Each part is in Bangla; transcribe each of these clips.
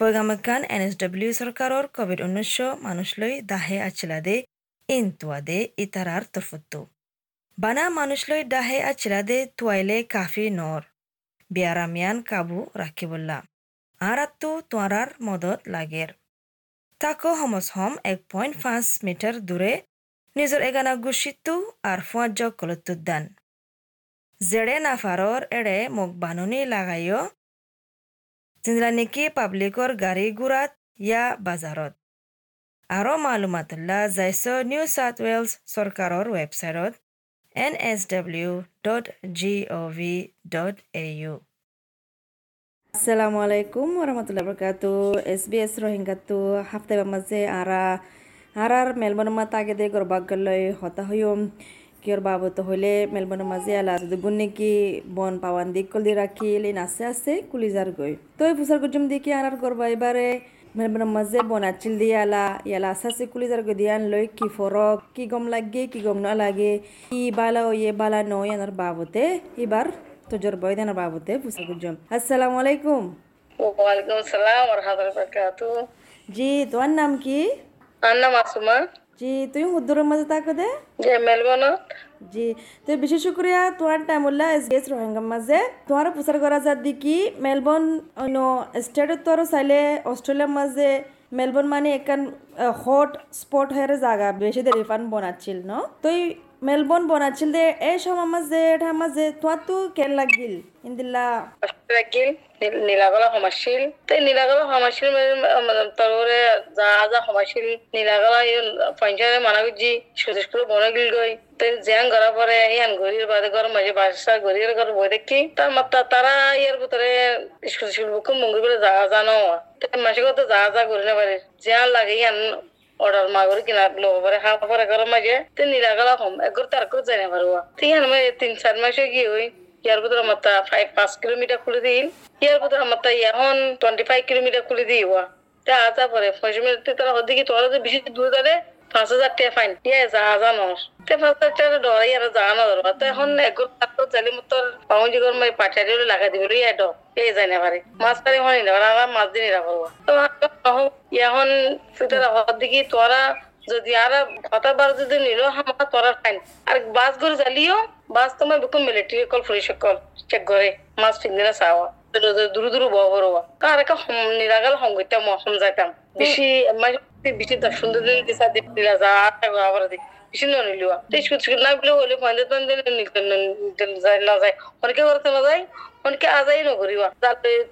পৈগামকান এন এছ ডব্লিউ চৰকাৰৰ কভিড ঊনৈছ মানুষলৈ দাহে আছিলাদে ইন তুৱাদে ইতাৰাৰ তৰফতো বানা মানুষলৈ দাহে আছিলাদে তুৱাইলে কাফি নৰ বিয়াৰামিয়ান কাবু ৰাখিবল্লা আৰাতো তোৱাৰাৰ মদত লাগেৰ তাকো সমজ হম এক পইণ্ট পাঁচ মিটাৰ দূৰে নিজৰ এগানা গুচিতো আৰু ফুৱাজ কলতুদ্দান জেৰে নাফাৰৰ এৰে মোক বাননি লাগাইও যিলা নেকি পাব্লিকৰ গাড়ী গুড়াত ইয়া বাজাৰত আৰু মালুমাতুল্লাহ যাইছ নিউ চাউথ ৱেলছ চৰকাৰৰ ৱেবছাইটত N S W dot G O' V dot A U আসসালামু আলাইকুম ওরহমতুল্লাহ বরকাতু এস বি এস রোহিঙ্গাতু হাফতে মাঝে আরা আরার মেলবন মা তাগে দে গরবাগলই হতা হইম কিয়র বাবত হইলে মেলবন মাঝে আলা যদি গুন্নি কি বন পাওয়ান দিক কল দি রাখি লিন আছে আছে কুলিজার গই তো এই ফুসার গুজুম দিকে আরার গরবা এবারে মেলবন মাঝে বনাচিল দিয়ে আলা। ইয়ালা আছে আছে কুলিজার গই দিয়ান লই কি ফরক কি গম লাগে কি গম না লাগে কি বালা ইয়ে বালা নয় আনার বাবতে। এবার তোজোর বয়দানা বাবুতে ফুসা গুজম আসসালামু আলাইকুম। ওয়ালাইকুম আসসালাম ওয়া রাহমাতুল্লাহি ওয়া বারাকাতুহু। জি তোমার নাম কি? আন্না মাসুমা জি তুমি হুদ্দুরের মাঝে থাকো দে যে মেলবোর্ন জি তো বিশেষ শুক্রিয়া তোমার টাইম উল্লা এস গেস রোহিঙ্গার মাঝে। তোমার প্রচার করা যার দেখি মেলবোর্ন অন্য স্টেটত তোর চাইলে অস্ট্রেলিয়ার মাঝে মেলবোর্ন মানে একান হট স্পট হয়ে জায়গা বেশি দেরি ফান বনাচ্ছিল ন? তো মেলবোর্ন বনাচ্ছিল দে এই সময় মাঝে এটার মাঝে তোমার তো কেন লাগিল ইন্দিল্লা লাগিল নীলাগলা সমাজশীল তে নীলাগলা সমাজশীল তররে যা যা সমাজশীল নীলাগলা পঞ্চায়েত মানা গুজি স্কুল স্কুল বনে গিল গই তে জিয়ান ঘর পরে ইয়ান ঘড়ির বাদে ঘর মাঝে বাসা ঘড়ির ঘর বই দেখি তার মাত্রা তারা ইয়ার ভিতরে স্কুল বুকুম মঙ্গল বলে যা জানো মাসে কত যা যা করি না পারে জিয়ান লাগে ইয়ান অর্ডার মাগরি কিনা লোক পরে হা পরে করে মাঝে তে নীলাগলা কম একর তার করে যাই না পারবা ঠিক আছে তিন চার মাসে কি হই ইয়ার ভিতরে আমার ফাইভ পাঁচ কিলোমিটার খুলে দিন ইয়ার ভিতরে আমার এখন টোয়েন্টি ফাইভ কিলোমিটার খুলে দিব তা আজা পরে পঁচিশ মিনিট তারা হদিকে তোরা যে বেশি দূরে দাঁড়ে পাঁচ হাজার টাকা ফাইন ইয়ে যা যা নস তে পাঁচ হাজার টাকা ডর ইয়ার যা না ধরো তো এখন একর তারপর জালি মতো পাউজি মাই পাঠারি লাগা দিব ইয়া ড এই যাই না পারে? মাছ পারি হয়নি না আমরা মাছ দিন নিরা তো এখন ফিটার হদিকে তোরা যদি আর হতাবার যদি নিল আমার তোরা ফাইন আর বাস করে জ্বালিও বাস তোমার বুকুম military call police call check করে মাছ ফিঙ্গিনা চাওয়া। দূর দূর বহ বড়োয়া কার একটা নিরাগাল সংগীতাম অসম যাইতাম। বেশি বেশি সুন্দর দিলা যা আবার দিক বেশি নিলিওয়া স্কুল স্কুল না বলে হলে পয়েন্ট না যায় অনেকে করতে না যায় অনেকে আজাই নকরিবা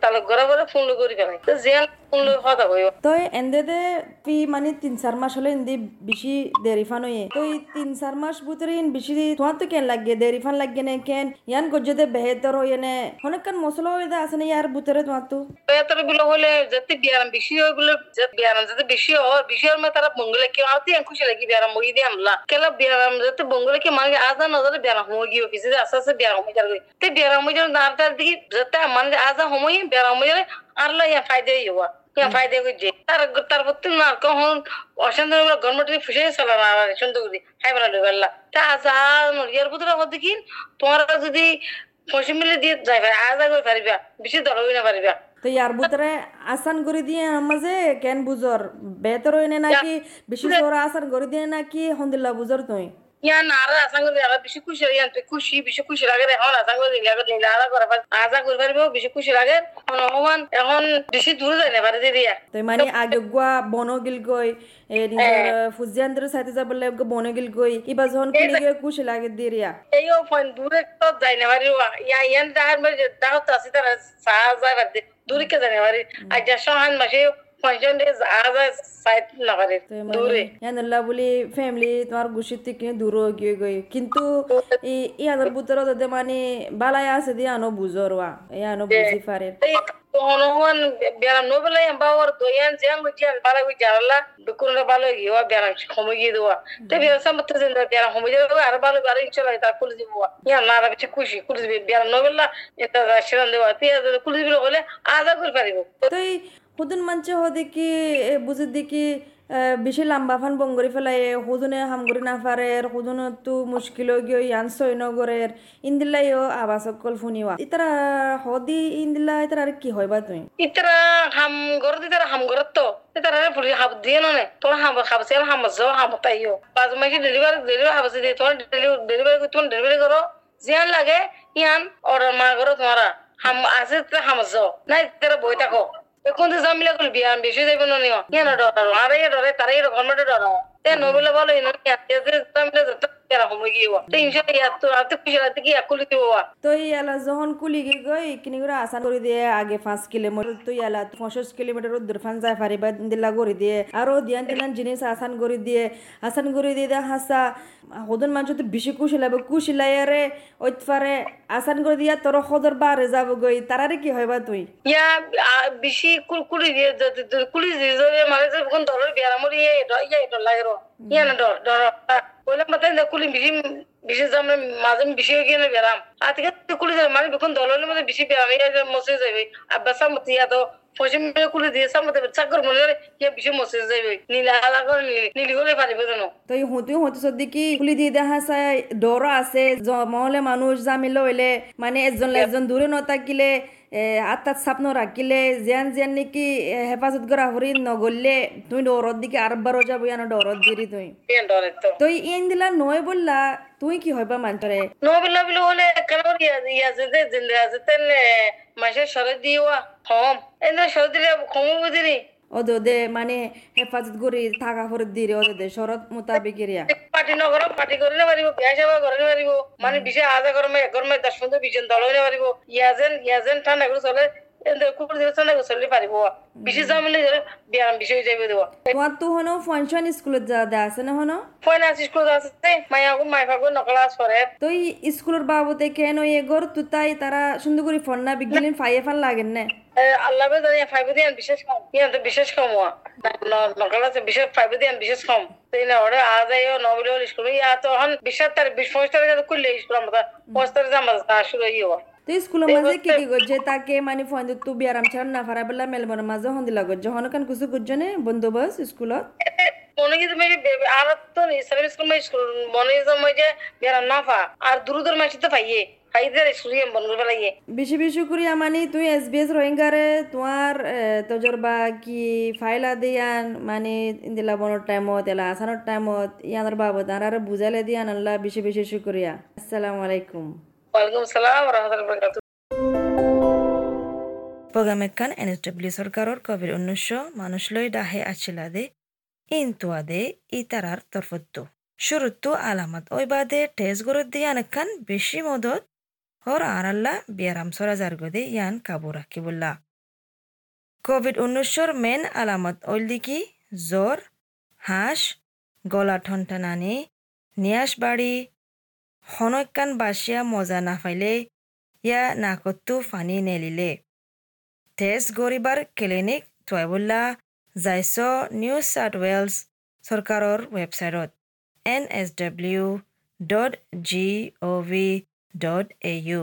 তালক গড়া বলে ফোন করি পেলাই জিয়ান ফোন হতা হইব তো এন্দেদে পি মানে তিন চার মাস হলে ইন্দি বেশি দেরি ফান হয়ে তো তিন চার মাস ভিতরে বেশি তোমার তো কেন লাগে দেরি ফান লাগে না কেন? ইয়ান গজ্জতে বেহেতর হয়ে নে? অনেকক্ষণ মশলা হয়ে আছে না ইয়ার ভিতরে তোমার তো বেহেতরগুলো হলে যাতে বিয়ারাম বেশি হয় বলে বিয়ারাম যাতে বেশি হয় বেশি হওয়ার মানে তারা বঙ্গলে কি আর দিয়ে খুশি লাগি বিয়ারাম মুগি দিয়ে আমলা কেলা বিয়ারাম যাতে বঙ্গলে কি মানে আজা নজরে বিয়ারাম মুগি অফিসে আস্তে আস্তে বিয়ারাম হয়ে যাবে তে বিয়ারাম হয়ে যাবে দিকে যাতে মানে আজা হয়ে তোমার যদি পয়সা মিলে দিয়ে যাই পারে আজা করে পারিবা বেশি দর হই না পারিবা তো ইয়ার ভিতরে আসান করে দিয়ে মাঝে কেন বুঝর বেতর হইনে নাকি বেশি জোরা আসান করে দিয়ে নাকি হন্দিল্লা বুঝর তুই ইয়ান আর আশা করি আর বেশি খুশি ইয়ান খুশি বেশি খুশি লাগে এখন আশা করি নিলে নিলে আলা করা আশা করি পারব বেশি খুশি লাগে। অনুমান এখন বেশি দূর যায় না পারে দিয়া তো মানে আগে গুয়া বন গিল গই এ নিজের ফুজিয়ান্দ্র সাথে যাব বলে বন গিল গই। ইবা যখন কুলি গিয়ে খুশি লাগে দিরিয়া এইও ফোন দূরে তো যায় না পারি ইয়া ইয়ান দাহার মধ্যে দাহত আছে তারা সাহা যায় দূরে কে যায় না পারি আজ সহান মাসে বলি ফ্যামিলি তোমার গুছির থেকে দূর গিয়ে গই কিন্তু ইয়ানোর ভিতরে যদি মানে বালাই আছে দিয়ে আনো বুঝরওয়া ইয়ানো বুঝি পারে হনুমান ব্যারাম নোবেলা বাবার দয়ান জিয়ান গুজিয়ান বালা গুজি আল্লাহ দুকুনটা ভালো গিয়ে ব্যারাম সময় গিয়ে দেওয়া তো ব্যারাম সামর্থ্য দিন ব্যারাম সময় যাবে আর ভালো আর ইনশাল্লাহ তার খুলে দিব ইয়া না রাখছে খুশি খুলে দিবে ব্যারাম নোবেলা এটা সেরান দেওয়া তুই খুলে দিবি হলে আদা করে পারিব তো হুদুন মানছে কি বুঝে দেখি বেশি লম্বা ফান বঙ্গরি ফেলাই হুজনে হামগরি না পারে হুজনে তো মুশকিল গিয়ে ইয়ান সৈনগরের ইন্দিল্লাইও আবাস সকল ফুনিওয়া। ইতারা হদি ইন্দিল্লা, ইতারা আর কি হইবা তুই ইতারা হাম ঘর দিতারা হাম ঘর তো, ইতারা পুরি হাব দিয়ে ননে, তোর হাম হাবসে হাম তাইও পাঁচ মাসে ডেলিভারি ডেলিভারি হাবসে দিয়ে তোমার ডেলিভারি তোমার ডেলিভারি করো জিয়ান লাগে, ইয়ান, অর্ডার মা করো তোমারা, হাম আছে হাম যাও না ইতারা বই থাকো। তো জামিলা করবি বিয়া বেশি যাইব না নিও কেন ডর আর ডরে তারাই গভর্নমেন্টে গভর্নমেন্ট ডর তে নবেলা বলো ইনো জামিলা গিয়ে তো ইয়ালা যখন কুলি গই কিনি করে আসান করে দিয়ে আগে পাঁচ কিলোমিটার তো ইয়ালা পঁচিশ কিলোমিটার দূর ফান যায় পারিবা দিলা করে দিয়ে আরও দিয়ান দিলান জিনিস আসান করে দিয়ে আসান করে দিয়ে দেয় হাসা। সদন মানুষ তো বেশি কুশি লাগবে ওইতফারে আসান করে দিয়া তোর সদর বারে যাব গই তারারে কি হইবা তুই? ইয়া বেশি কুলি দিয়ে কুলি দিয়ে মানে যে কোন দলের বিয়ারামর ইয়ে ইয়া লাগে ইয়া ডর ডর বললাম বাতাই কুলি বেশি বেশি জামে মাঝে বেশি হয়ে গিয়ে বেরাম আজকে যাবে মানে বেখন দলের মধ্যে বেশি বেরাম মসে যাবে আব্বাসা মতি তো মিলে কুলি দিয়ে সামতে চাকর মনে ইয়া বেশি মসে যাবে নীলা হালা করে নীলি করে পারিবে জানো তো এই হতে হতে সদ্দি কি খুলি দিয়ে দেখা চাই ডর আছে মহলে মানুষ জামিলে হইলে মানে এজন একজন দূরে নথাকিলে আত্মাত চাপ নরাখিলে জিয়ান জিয়ান নেকি হেফাজত করা হরি নগরলে তুমি ডরত দিকে আর বারো যাব ইয়ানো ডরত দিরি তুই তুই ইন দিলা নয় বললা তুই কি হইবা মানতরে নবিলা বিলো হলে কারণ ইয়া যে জিন্দা আছে তেন মাসে সরে দিওয়া ওদে দে মানে হেফাজত করি থাকা করে দিরে ওদে দে শরৎ মোতাবেক এরিয়া। পার্টি নগর পার্টি করে পারিব বিয়া সেবা করে পারিব মানে বিশে আধা গরমে এক গরমে দশ পনেরো বিজন দল হইলে পারিব ইয়াজেন ইয়াজেন ঠান্ডা করে চলে। তোমার তো হনো ফাংশন স্কুলত যা আছে না হনো? ফাইনান্স স্কুল আছে মায়া গো মাই ফাগো নকলাস করে তো স্কুলের বাবুতে কেন এ গর তুতাই তারা সুন্দর করে ফন্না বিজ্ঞানী ফাইয়ে ফান লাগেন না? আল্লাহ জানি ফাইভ দিয়ান বিশেষ কম। ইয়ান তো বিশেষ কম হওয়া বিশেষ ফাইভ দিয়ান বিশেষ কম। তাই না ওরে আজ আইও নবিল স্কুল ইয়া তো হন তারিখ বিশ পঁচিশ তারিখে খুললে স্কুল আমরা পঁচিশ তারিখে আমরা শুরু তো স্কুলের মাঝে কি কি গজ্জে তাকে মানে ফোন তু বিয়ারাম ছাড় না ফারা বেলা মেলবনের মাঝে হন্দি লাগজ্জ হনকান কিছু গজ্জনে বন্দোবস্ত স্কুলত? মনে কি তুমি আর তো সেভেন স্কুল মাই স্কুল মনে যে না আর দূর দূর মাসি তো পাইয়ে বেশি বেশি করিয়া মানে তুই এস বি এস রোহিঙ্গারে তোমার তজরবা কি ফাইলা দিয়ান মানে বনোর টাইমত এলা আসানোর টাইমত ইয়ানোর বাবদ আর বুঝালে দিয়ান আল্লাহ বেশি বেশি শুক্রিয়া আসসালামু আলাইকুম। ওয়ালাইকুম সালাম রহমতুল্লাহ ডব্লিউ সরকারর কোভিড উনিশশো ডাহে ইতারার শুরুত্তু আলামত ওই বাদে টেস দিয়ান বেশি মদত হর আরাল্লা বিয়ারাম সরা জারগদে ইয়ান কাবু রাখিবুল্লা কোভিড উনিশশোর মেন আলামত ওইলদিকি জ্বর হাঁস গলা ঠনটানানি নিয়াস বাড়ি সনৈকান বাছিয়া মজা নাফাইলে ইয়া নাকতো ফানি নেলিলে। তেজ গৰিবাৰ ক্লিনিক থোৱাইবোলা যাইছ নিউ ছাউথ ৱেলছ চৰকাৰৰ ৱেবছাইটত। N S W dot G O' V dot A U.